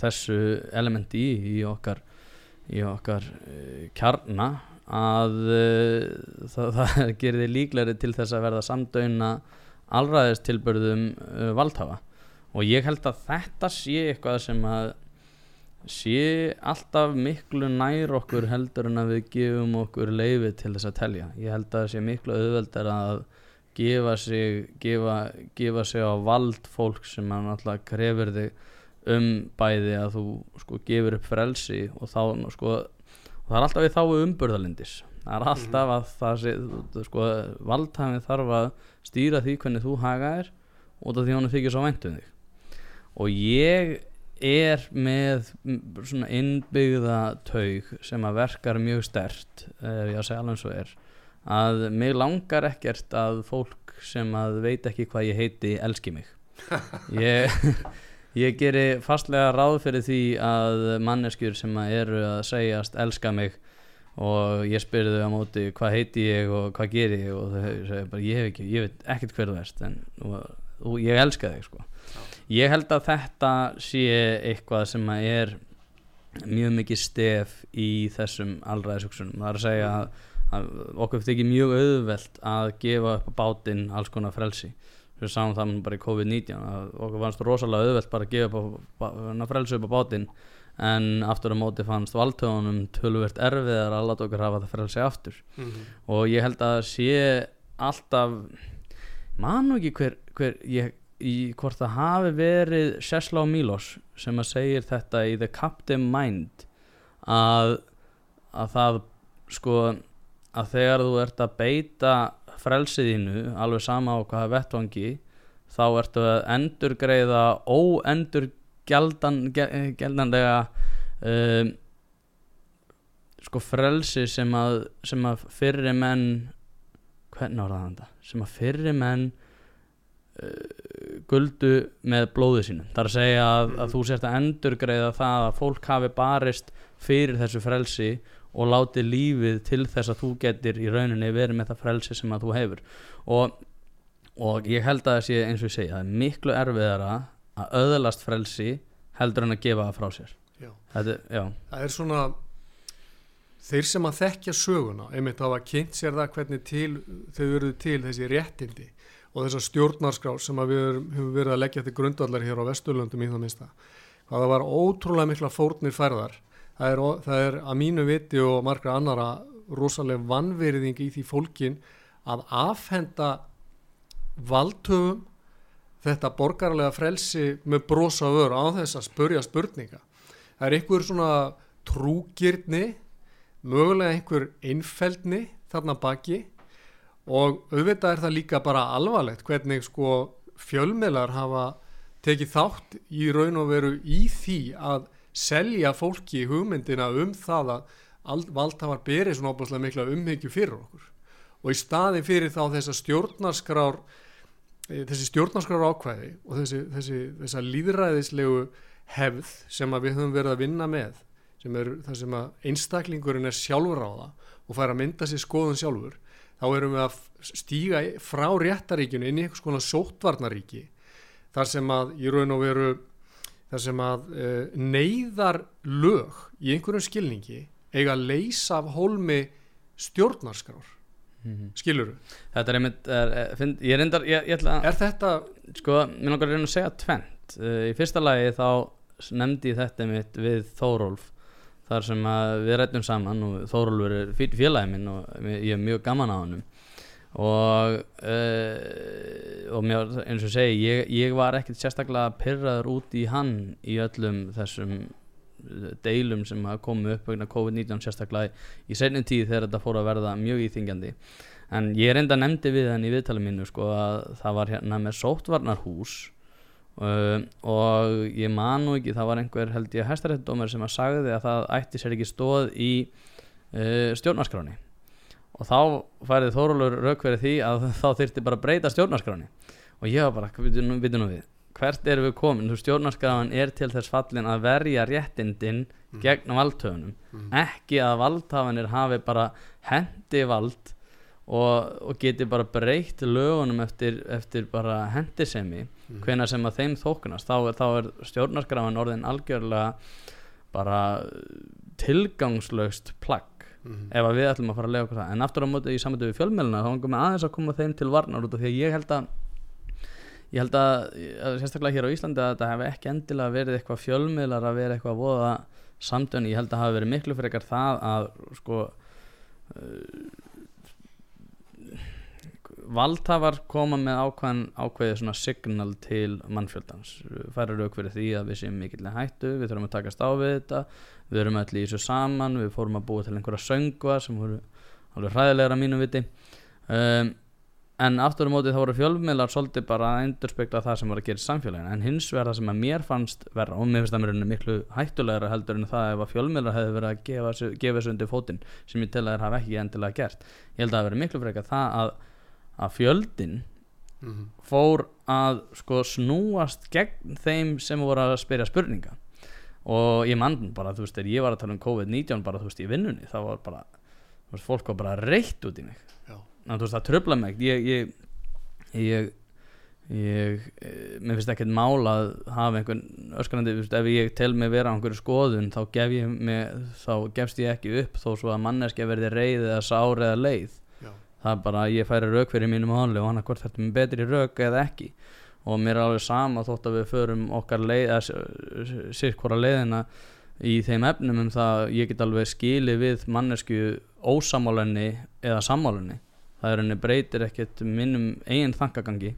þessu elementi í, í okkar í okkar uh, kjarna að uh, það, það gerir þið líklegri til þess að verða samdöina alræðistilbörðum uh, valdhafa. Og ég held að þetta sé eitthvað sem að sé alltaf miklu nær okkur heldur en að við gefum okkur leiði til þess að telja. Ég held að það sé miklu auðveldar að gefa sig gefa, gefa sig á vald fólk sem að náttúrulega krefur þig um bæði að þú sko gefur upp frelsi og þá sko það er alltaf við þá umburðalindis það er alltaf að það sé sko, valdhæfið þarf að stýra því hvernig þú haga er út af því hann þykir svo væntum þig. Og ég er með svona innbyggða taug sem að verkar mjög stert ef ég að segja alveg svo er að mig langar ekkert að fólk sem að veit ekki hvað ég heiti elski mig. Ég, ég geri fastlega ráð fyrir því að manneskjur sem að eru að segjast elska mig og ég spyrði þau á móti hvað heiti ég og hvað ger ég? Og þau segja bara ég hef ekki, ég veit ekkert hver þú erst en og, og ég elska þig sko. Ég held að þetta sé eitthvað sem að er mjög mikið stef í þessum allraðisugsunum, það er að segja að, að okkur fyrir ekki mjög auðvelt að gefa upp á bátinn alls konar frelsi við sáum það bara í COVID-19 okkur fannst rosalega auðvelt bara að gefa upp á, frelsi upp á bátinn en aftur á móti fannst valdtöðunum tölvert erfiðar að láta okkur hafa það frelsi aftur mm -hmm. og ég held að sé alltaf manu ekki hver, hver ég, í, hvort það hafi verið Sesla og Milos sem að segir þetta í The Captain Mind að, að það sko að þegar þú ert að beita frelsiðinu alveg sama á hvaða vettvangi þá ertu að endurgreiða óendur gjaldan, gjaldanlega um, sko frelsi sem að, sem að fyrri menn hvernig áraðan þetta sem að fyrri menn uh, guldu með blóðu sínum. Þar að segja að, að þú sért að endurgreiða það að fólk hafi barist fyrir þessu frelsi og láti lífið til þess að þú getur í rauninni verið með það frelsi sem að þú hefur og, og ég held að það sé eins og ég segja það er miklu erfiðara að öðlast frelsi heldur en að gefa það frá sér já. Þetta, já. það er svona þeir sem að þekkja söguna einmitt hafa kynnt sér það hvernig til, þau verður til þessi réttindi og þessar stjórnarskrár sem við höfum verið að leggja til grundvallar hér á Vesturlöndum í það minsta hvað það var ótrúlega mikla fórnir færðar það er, það er að mínu viti og margra annara rosalega vannverðing í því fólkin að afhenda valdhöfum þetta borgarlega frelsi með brosa vör á þess að spurja spurninga. Það er einhver svona trúgirni, mögulega einhver einfeldni þarna baki og auðvitað er það líka bara alvarlegt hvernig sko fjölmelar hafa tekið þátt í raun og veru í því að selja fólki hugmyndina um það að valdhafar berið svona óbúslega mikla umhyggju fyrir okkur. Og í staðin fyrir þá þess að stjórnarskrár Eh, þessi stjórnarskrar ákvæði og þessi, þessi, þessi líðræðislegu hefð sem við höfum verið að vinna með sem er það sem að einstaklingurinn er sjálfur á það og fær að mynda sér skoðun sjálfur þá erum við að stíga frá réttaríkjunu inn í einhvers konar sótvarnaríki þar sem að í raun og veru þar sem að e, neyðar lög í einhverjum skilningi eiga að leysa af hólmi stjórnarskrar mm -hmm. skilur þú? Þetta er einmitt, er, er, ég reyndar ég, ég ætla, Er þetta Sko, mér langar að reyna að segja tvent uh, Í fyrsta lagi þá nefndi ég þetta einmitt við Þórólf þar sem við rættum saman og Þórólfur er félagið minn og ég er mjög gaman á hann og uh, og mér, eins og segi ég, ég var ekkert sérstaklega pyrraður út í hann í öllum þessum deilum sem hafa komið upp vegna COVID-19 sérstaklega í senjum tíð þegar þetta fór að verða mjög íþingjandi en ég enda nefndi við henni í viðtalið mínu sko að það var hérna með sóttvarnarhús uh, og ég man nú ekki það var einhver held ég hæstaréttdómar sem að sagði að það ætti sér ekki stóð í uh, stjórnarskráni og þá færði Þórólur raukverið því að þá þurfti bara að breyta stjórnarskráni og ég var bara, nú við hvert erum við komin þú stjórnarskafan er til þess fallin að verja réttindin mm. gegn valdhöfunum mm. ekki að valdhafanir hafi bara hendi vald og, og geti bara breytt lögunum eftir, eftir bara hendisemi mm. hvena sem að þeim þóknast þá, þá er stjórnarskafan orðin algjörlega bara tilgangslöst plagg Mhm. ef að við ætlum að fara að lega okkur það en aftur á móti í samvættu við fjölmjöluna þá langum við aðeins að koma þeim til varnar út af því að ég held að ég held að, sérstaklega hér á Íslandi að þetta hefði ekki endilega verið eitthvað fjölmiðlar að vera eitthvað að voða samdöni, ég held að hafi verið miklu frekar það að sko valdhafar koma með ákveðin ákveðið svona signal til mannfjöldans. Færa rauk fyrir því að við séum mikill hættu, við þurfum að takast á við þetta við erum öll í þessu saman við fórum að búa til einhverja söngva sem voru alveg hræðilegar að mínu viti. Um, en aftur á móti þá voru fjölmiðlar svolítið bara að endurspegla það sem var að gera í samfélaginu. En hins vegar það sem að mér fannst verra og mér finnst það mér miklu hættulegra heldur en það ef að fjölmiðlar hefði verið að gefa, gefa þessu undir fótinn sem ég tel að þeir hafa ekki endilega gert. Ég held að það verið miklu frekar það að, að fjöldin Mhm. fór að sko snúast gegn þeim sem voru að spyrja spurninga og ég mann bara, þú veist, þegar ég var að tala um COVID-19 bara, þú veist, í vinnunni, þá var bara þú veist, fólk var bara reitt út í mig Já. Ná, þú veist, það tröfla mig ég ég, ég, ég e, mér finnst ekkert mál að hafa einhvern öskrandi, þú veist, ef ég tel mig vera á einhverju skoðun, þá gef ég mig, þá gefst ég ekki upp þó svo að manneskja verði reið eða sár eða leið. Það er bara að ég færi rauk fyrir mínum máli og hann að hvort þetta er betri rauk eða ekki. Og mér er alveg sama þótt að við förum okkar leið eða sirkvara leiðina í þeim efnum um það ég get alveg skilið við mannesku ósamálenni eða samálenni það er henni breytir ekkert minnum eigin þankagangi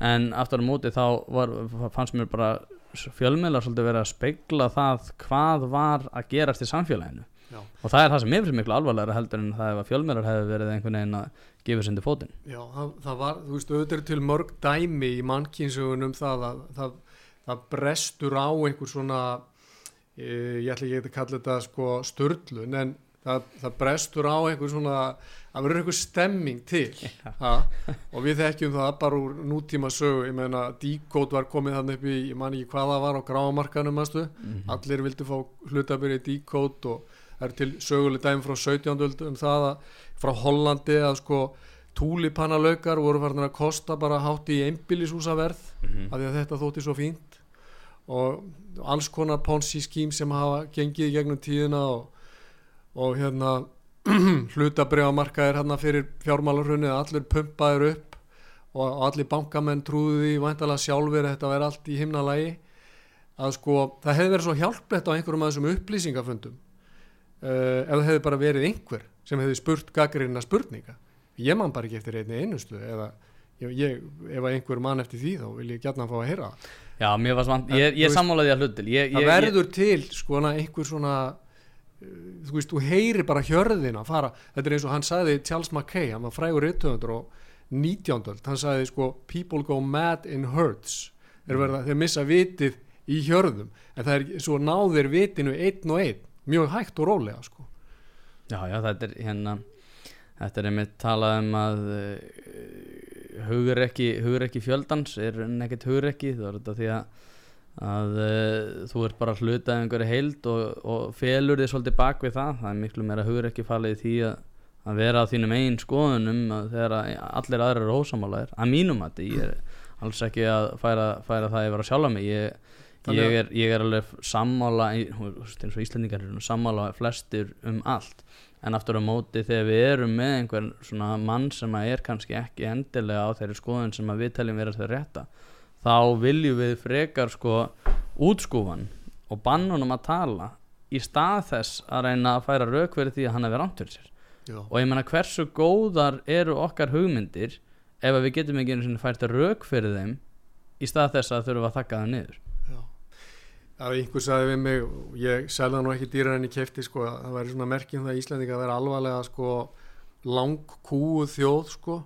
en aftur á móti þá var, fannst mér bara fjölmiðlar svolítið verið að spegla það hvað var að gerast í samfélaginu. Já. og það er það sem mér finnst miklu alvarlega heldur en það ef að fjölmiðlar hefði verið einhvern veginn að sér undir fótinn Já, það, það var, þú veist, auðvitað til mörg dæmi í mannkynsugunum það að það, það brestur á einhver svona, e, ég ætla ekki að kalla þetta sko störlun, en það, það brestur á einhver svona, það verður einhver stemming til, ha? og við þekkjum það bara úr nútíma sögu, ég meina, díkót var komið þannig upp í, ég man ekki hvað það var á grámarkanum, manstu, allir vildu fá hlutabyrja í díkót og það er til söguleg dæmi frá 17. öld um það að frá Hollandi að sko túlipannalaukar voru farin að kosta bara hátt í einbýlishúsaverð af því að þetta þótti svo fínt. Og alls konar ponzi skím sem hafa gengið í gegnum tíðina og, og hérna hlutabriðamarkaðir hérna fyrir fjármálarhunni að allir pumpaðir upp og, allir bankamenn trúðu því væntalega sjálfur að þetta væri allt í himnalagi. Að sko það hefði verið svo hjálplegt á einhverjum af þessum upplýsingafundum uh, ef það hefði bara verið einhver sem hefði spurt gaggrina spurninga. Ég man bara ekki eftir einni einustu eða ég, ef einhver mann eftir því þá vil ég gætna að fá að heyra það. Já, mér var En, ég, ég sammálaði að hlutil. Ég, það verður til sko einhver svona uh, þú veist, þú heyri bara hjörðina fara, þetta er eins og hann sagði Charles Mackay, hann var frægur 1800 og 19. öld, hann sagði sko people go mad in herds. Verða, þeir missa vitið í hjörðum. En það er svo náðir vitinu einn og einn, mjög hægt og rólega sko Já, já, þetta er hérna Þetta er einmitt talað um að uh, hugur ekki, hugur ekki fjöldans er nekkert hugur ekki það er þetta því að, að uh, þú ert bara að hluta af einhverju heild og, og felur þið svolítið bak við það. Það er miklu meira hugur ekki falið því að, að vera á þínum eigin skoðunum þegar allir aðrir eru ósamálaðir að mínum að ég er alls ekki að færa, færa það yfir að sjálfa mig. Ég, ég, að- er, ég er alveg sammála eins og Íslendingar eru sammála flestir um allt en aftur á móti þegar við erum með einhver svona mann sem að er kannski ekki endilega á þeirri skoðun sem að við teljum vera þeir rétta þá viljum við frekar sko útskúfan og bannunum að tala í stað þess að reyna að færa rauk fyrir því að hann hefur fyrir sér Já. og ég meina hversu góðar eru okkar hugmyndir ef að við getum ekki einu sinni fært rauk fyrir þeim í stað þess að þurfum að þakka það niður. Það er einhver sagði við mig, ég selða nú ekki dýrar en ég kefti sko, að það væri svona merkjum það að Íslandinga að vera alvarlega sko langkúu þjóð sko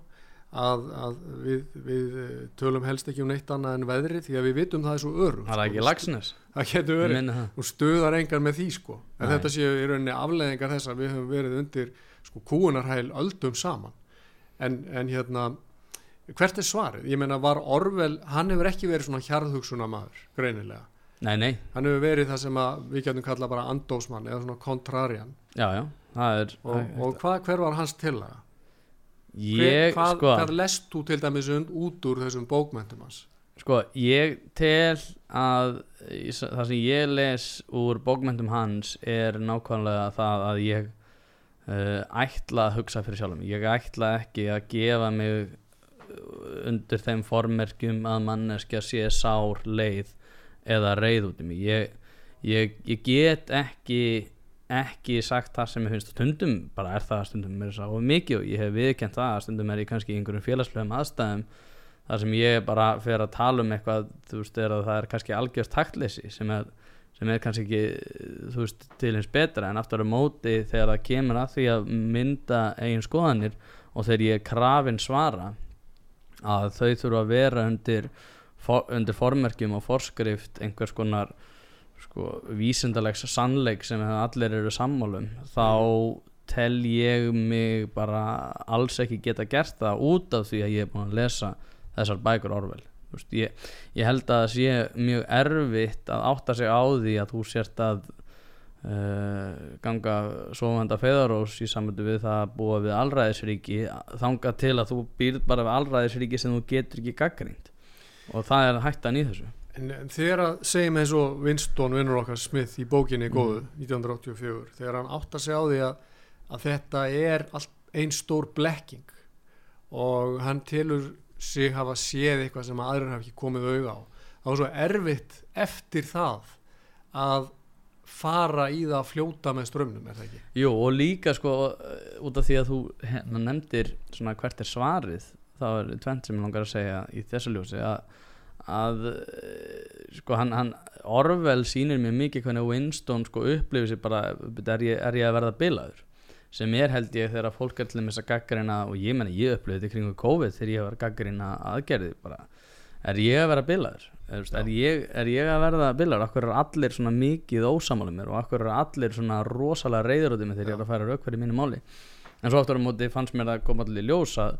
að, að við, við eh, tölum helst ekki um neitt annað en veðri því að við vitum það er svo öru Það er ekki lagsnes Það getur verið. og stuðar engar með því sko. En Nei. þetta séu í rauninni afleðingar þess að við höfum verið undir sko kúunarhæl öldum saman. En, en hérna hvert er svarið? Ég meina var Orvel hann hefur ekki verið svona hjarðhugsuna maður greinilega Nei, nei, hann hefur verið það sem við getum kalla bara andósmann eða svona kontrarian. Já, já. Er og, og hva, hver var hans tillaga? Ég, hvað, sko, hvað lest þú til dæmis und, út úr þessum bókmöntum hans? sko, ég tel að það sem ég les úr bókmyndum hans er nákvæmlega það að ég uh, ætla að hugsa fyrir sjálfum ég ætla ekki að gefa mig undir þeim formerkjum að manneskja sé sár leið eða reið út í mig. Ég, ég, ég get ekki ekki sagt það sem ég finnst. Stundum bara er það stundum mér sá mikið og ég hef viðkjönt það stundum er ég kannski í einhverjum félagslegum aðstæðum þar sem ég bara fer að tala um eitthvað þú veist er að það er kannski algjörst taktleysi sem er, sem er kannski ekki þú veist til hins betra. En aftur á móti þegar það kemur að því að mynda eigin skoðanir og þegar ég er krafin svara að þau þurfa að vera undir, for, undir formerkjum og forskrift einhvers konar sko, vísindalegs sannleik sem allir eru sammálum þá tel ég mig bara alls ekki geta gert það út af því að ég er búin að lesa þessar bækur orvel ég, ég held að það sé mjög erfitt að átta sig á því að þú sért að uh, ganga sofanda feðarós í samöndu við það að búa við allræðisríki þanga til að þú býrð bara við allræðisríki sem þú getur ekki gaggrínt og það er hættan í þessu En, en þegar að segjum eins og Winston vinnur okkar Smith í bókinni góðu mm. 1984 þegar hann átt að segja á því að, að þetta er einn stór blekking og hann tilur sig hafa séð eitthvað sem aðrir hafa ekki komið auða á þá er svo erfitt eftir það að fara í það að fljóta með strömmnum er það ekki? Jú og líka sko út af því að þú hérna, nefndir svona hvert er svarið þá er tvent sem ég langar að segja í þessu ljósi að að eh, sko hann, hann Orwell sýnir mér mikið hvernig Winston sko upplifir sér bara er ég, er ég að verða bilaður? Sem er held ég þegar fólk er til þess að gaggarina og ég menna ég upplifið þetta kringu COVID þegar ég var gaggarina aðgerði bara er ég að verða bilaður? Er, er, ég, er ég að verða bilaður? Okkur er allir svona mikið ósamálum mér og okkur er allir svona rosalega reyður út í mig þegar ég er að færa raukverði mínu máli? En svo áttur á móti fannst mér að koma allir ljós að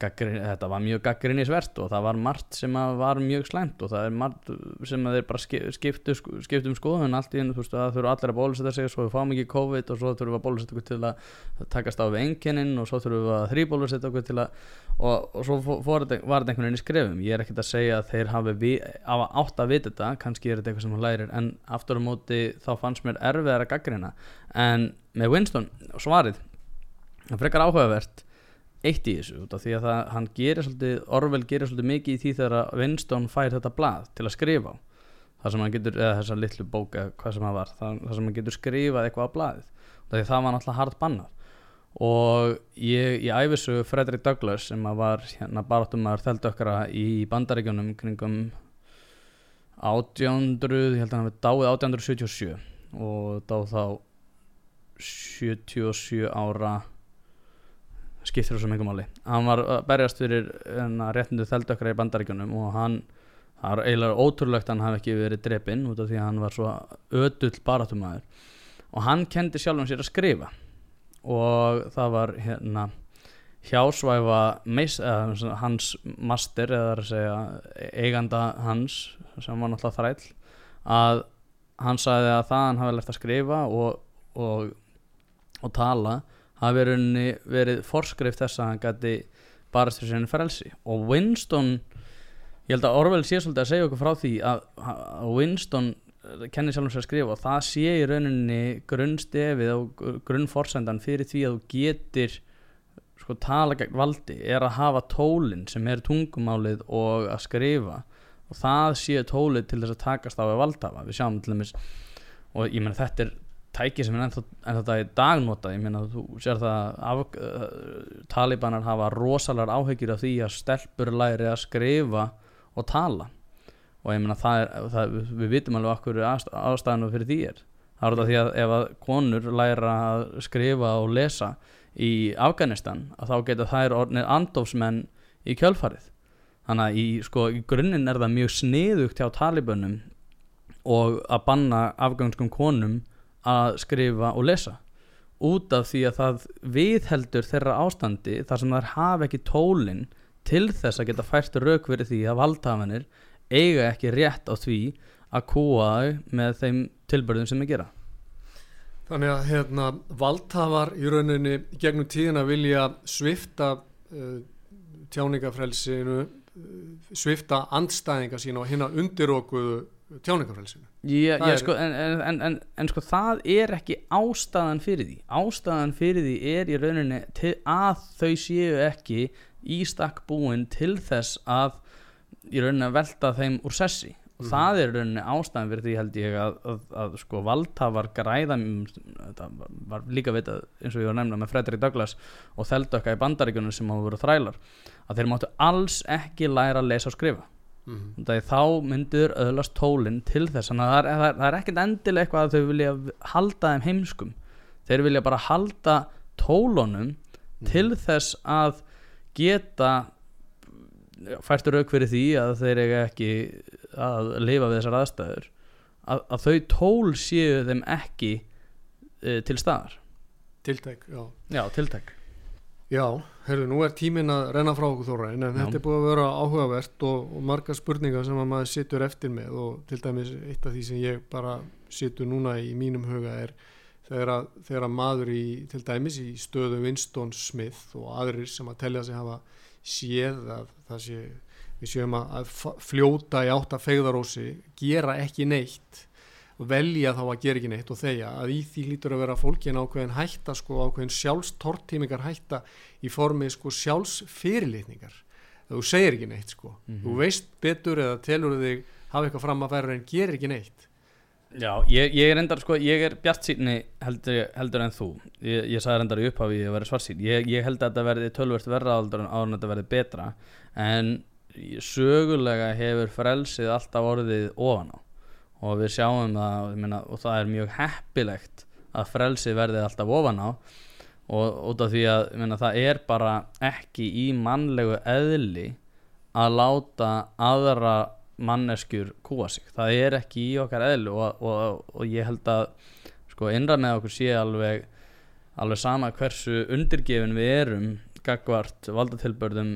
Gaggrin, þetta var mjög gaggrinnisvert og það var margt sem var mjög slæmt og það er margt sem þeir bara skiptu, skiptu um skoðun allt í hennu, þú veist að það þurfa allir að bólusetja sig svo við fáum ekki COVID og svo þurfum við að bólusetja okkur til að takast á við engininn og svo þurfum við að þrýbólusetja okkur til að og, og svo fór, þetta, var þetta einhvern veginn í skrefum. Ég er ekkert að segja að þeir hafi vi, átt að vita þetta, kannski er þetta eitthvað sem hann lærir en aftur á móti þá fannst mér erfiðar að gaggrina en með Winston svarið, frekar áhugavert eitt í þessu út af því að það, hann gerir svolítið, Orwell gerir svolítið mikið í því þegar Winston fær þetta blað til að skrifa það sem hann getur, eða þessa litlu bók eða hvað sem það var, það, það sem hann getur skrifað eitthvað á blaðið, það, það var náttúrulega hard bannað. Og ég, ég æfisu Fredrik Douglass sem var hérna baráttumar þeldökkara í bandaríkjónum kringum 1800, ég held að hann hefði dáið 1877 og dáð þá 77 ára skiptir þessu mjög máli. Hann var að berjast fyrir réttindu þeldökkra í bandaríkjunum og hann það er eiginlega ótrúlegt hann hafi ekki verið drepinn út af því að hann var svo ödull baratumæður og hann kendi sjálf um sér að skrifa. Og það var hérna hjásvæfa meis, eða, hans master eða segja eiganda hans sem var náttúrulega þræll að hann sagði að það hann hafi lert að skrifa og, og, og tala hafi verið, forskrift þess að hann gæti barast fyrir sinni frelsi. Og Winston ég held að Orwell sé svolítið að segja okkur frá því að, að Winston kennir sjálf um sér að skrifa og það sé í rauninni grunnstefið og grunnforsendan fyrir því að þú getur sko tala gegn valdi er að hafa tólinn sem er tungumálið og að skrifa. Og það sé tólið til þess að takast á að valdhafa. Við sjáum til dæmis og ég menn þetta er tæki sem er ennþá, ennþá í dagnóta ég meina þú sér það af, uh, talibanar hafa rosalega áhyggjur af því að stelpur læri að skrifa og tala. Og ég meina það er, það, við vitum alveg okkur ástæðinu fyrir því er. Það er þetta því að ef að konur læra að skrifa og lesa í Afganistan að þá geta þær orðnið andofsmenn í kjölfarið. Þannig að í, sko, í grunninn er það mjög sniðugt hjá talibunum og að banna afganskum konum að skrifa og lesa. Út af því að það viðheldur þeirra ástandi þar sem þær hafa ekki tólinn til þess að geta fært rauk verið því að valdhafanir eiga ekki rétt á því að kúa þau með þeim tilbörðum sem þeir gera. Þannig að hérna, valdhafar í rauninni gegnum tíðina vilja svifta uh, tjáningafrelsinu uh, svifta andstæðinga sína og hérna undirókuðu Það er- sko, en, en, en, en, sko það er ekki ástæðan fyrir því. Ástæðan fyrir því er í rauninni til, að þau séu ekki í stakk búin til þess að í rauninni að velta þeim úr sessi. Og Mhm. það er í rauninni ástæðan fyrir því held ég að, að, að sko valdhafar græða þetta var, var líka vitað eins og ég var nefna með Fredrik Douglass og Þeldökka í bandaríkunum sem hafa verið þrælar að þeir máttu alls ekki læra að lesa og skrifa mm er þá myndur öðlast tólinn til þess. Þannig að það er, það er, það er ekkert endilega eitthvað að þau vilja halda þeim heimskum. Þeir vilja bara halda tólunum til þess að geta færstur auk fyrir því að þeir eiga ekki að lifa við þessar aðstæður. Að, að þau tól séu þeim ekki uh, til staðar. Tiltæk, já. Já, tiltæk Já, herru, nú er tíminn að renna frá okkur þóraðin en þetta er búið að vera áhugavert og, og margar spurningar sem að maður situr eftir með og til dæmis eitt af því sem ég bara situr núna í mínum huga er þegar þegar að maður í til dæmis í stöðu Winston Smith og aðrir sem að telja sig hafa séð að það sé við séum að, fljóta í átt að fegðarósi gera ekki neitt velja þá að gera ekki neitt og þegja. Að í því lítur að vera fólkin ákveðin hætta sko ákveðin sjálfstortímingar hætta í formi sko sjálfsfyrirlitningar að þú segir ekki neitt sko. Mhm. þú veist betur eða telur þig hafa eitthvað fram að færa en gerir ekki neitt. Já, ég, ég er endar sko, ég er bjart síðni heldur, heldur en þú. Ég, ég sagði endar í upphafi að vera svart sín ég, ég held að þetta verði tölvert verra áður en áður en þetta verði betra. En sögulega hefur frelsið alltaf orðið ofan á og við sjáum það meina, og það er mjög heppilegt að frelsið verði alltaf ofan á. Og út af því að meina, það er bara ekki í mannlegu eðli að láta aðra manneskjur kúa sig. Það er ekki í okkar eðlu og, og, og ég held að sko innra með okkur sé alveg alveg sama hversu undirgefin við erum gagvart valdatilbörðum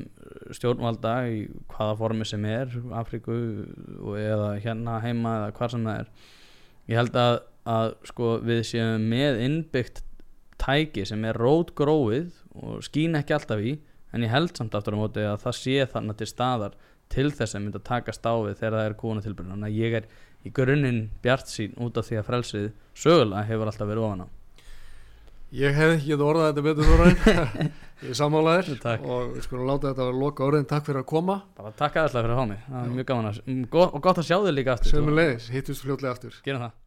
stjórnvalda í hvaða formi sem er Afríku og eða hérna heima eða hvað sem það er. Ég held að, að sko við séum með innbyggt tæki sem er rótgróið og skín ekki alltaf í en ég held samt aftur á móti að það sé þarna til staðar til þess að mynda að taka stáfið þegar það er kúna tilbyrjun þannig að ég er í grunninn bjart sín út af því að frelsið sögulega hefur alltaf verið ofan á. Ég hef ekki orðað þetta betur ég er sammálaðir og við skulum láta þetta að loka orðin. Takk fyrir að koma. Bara takk aðeinslega fyrir að fá mig. Það er mjög gaman að, og gott að sjá þig líka aftur hittust fljótlega aftur. Gerum það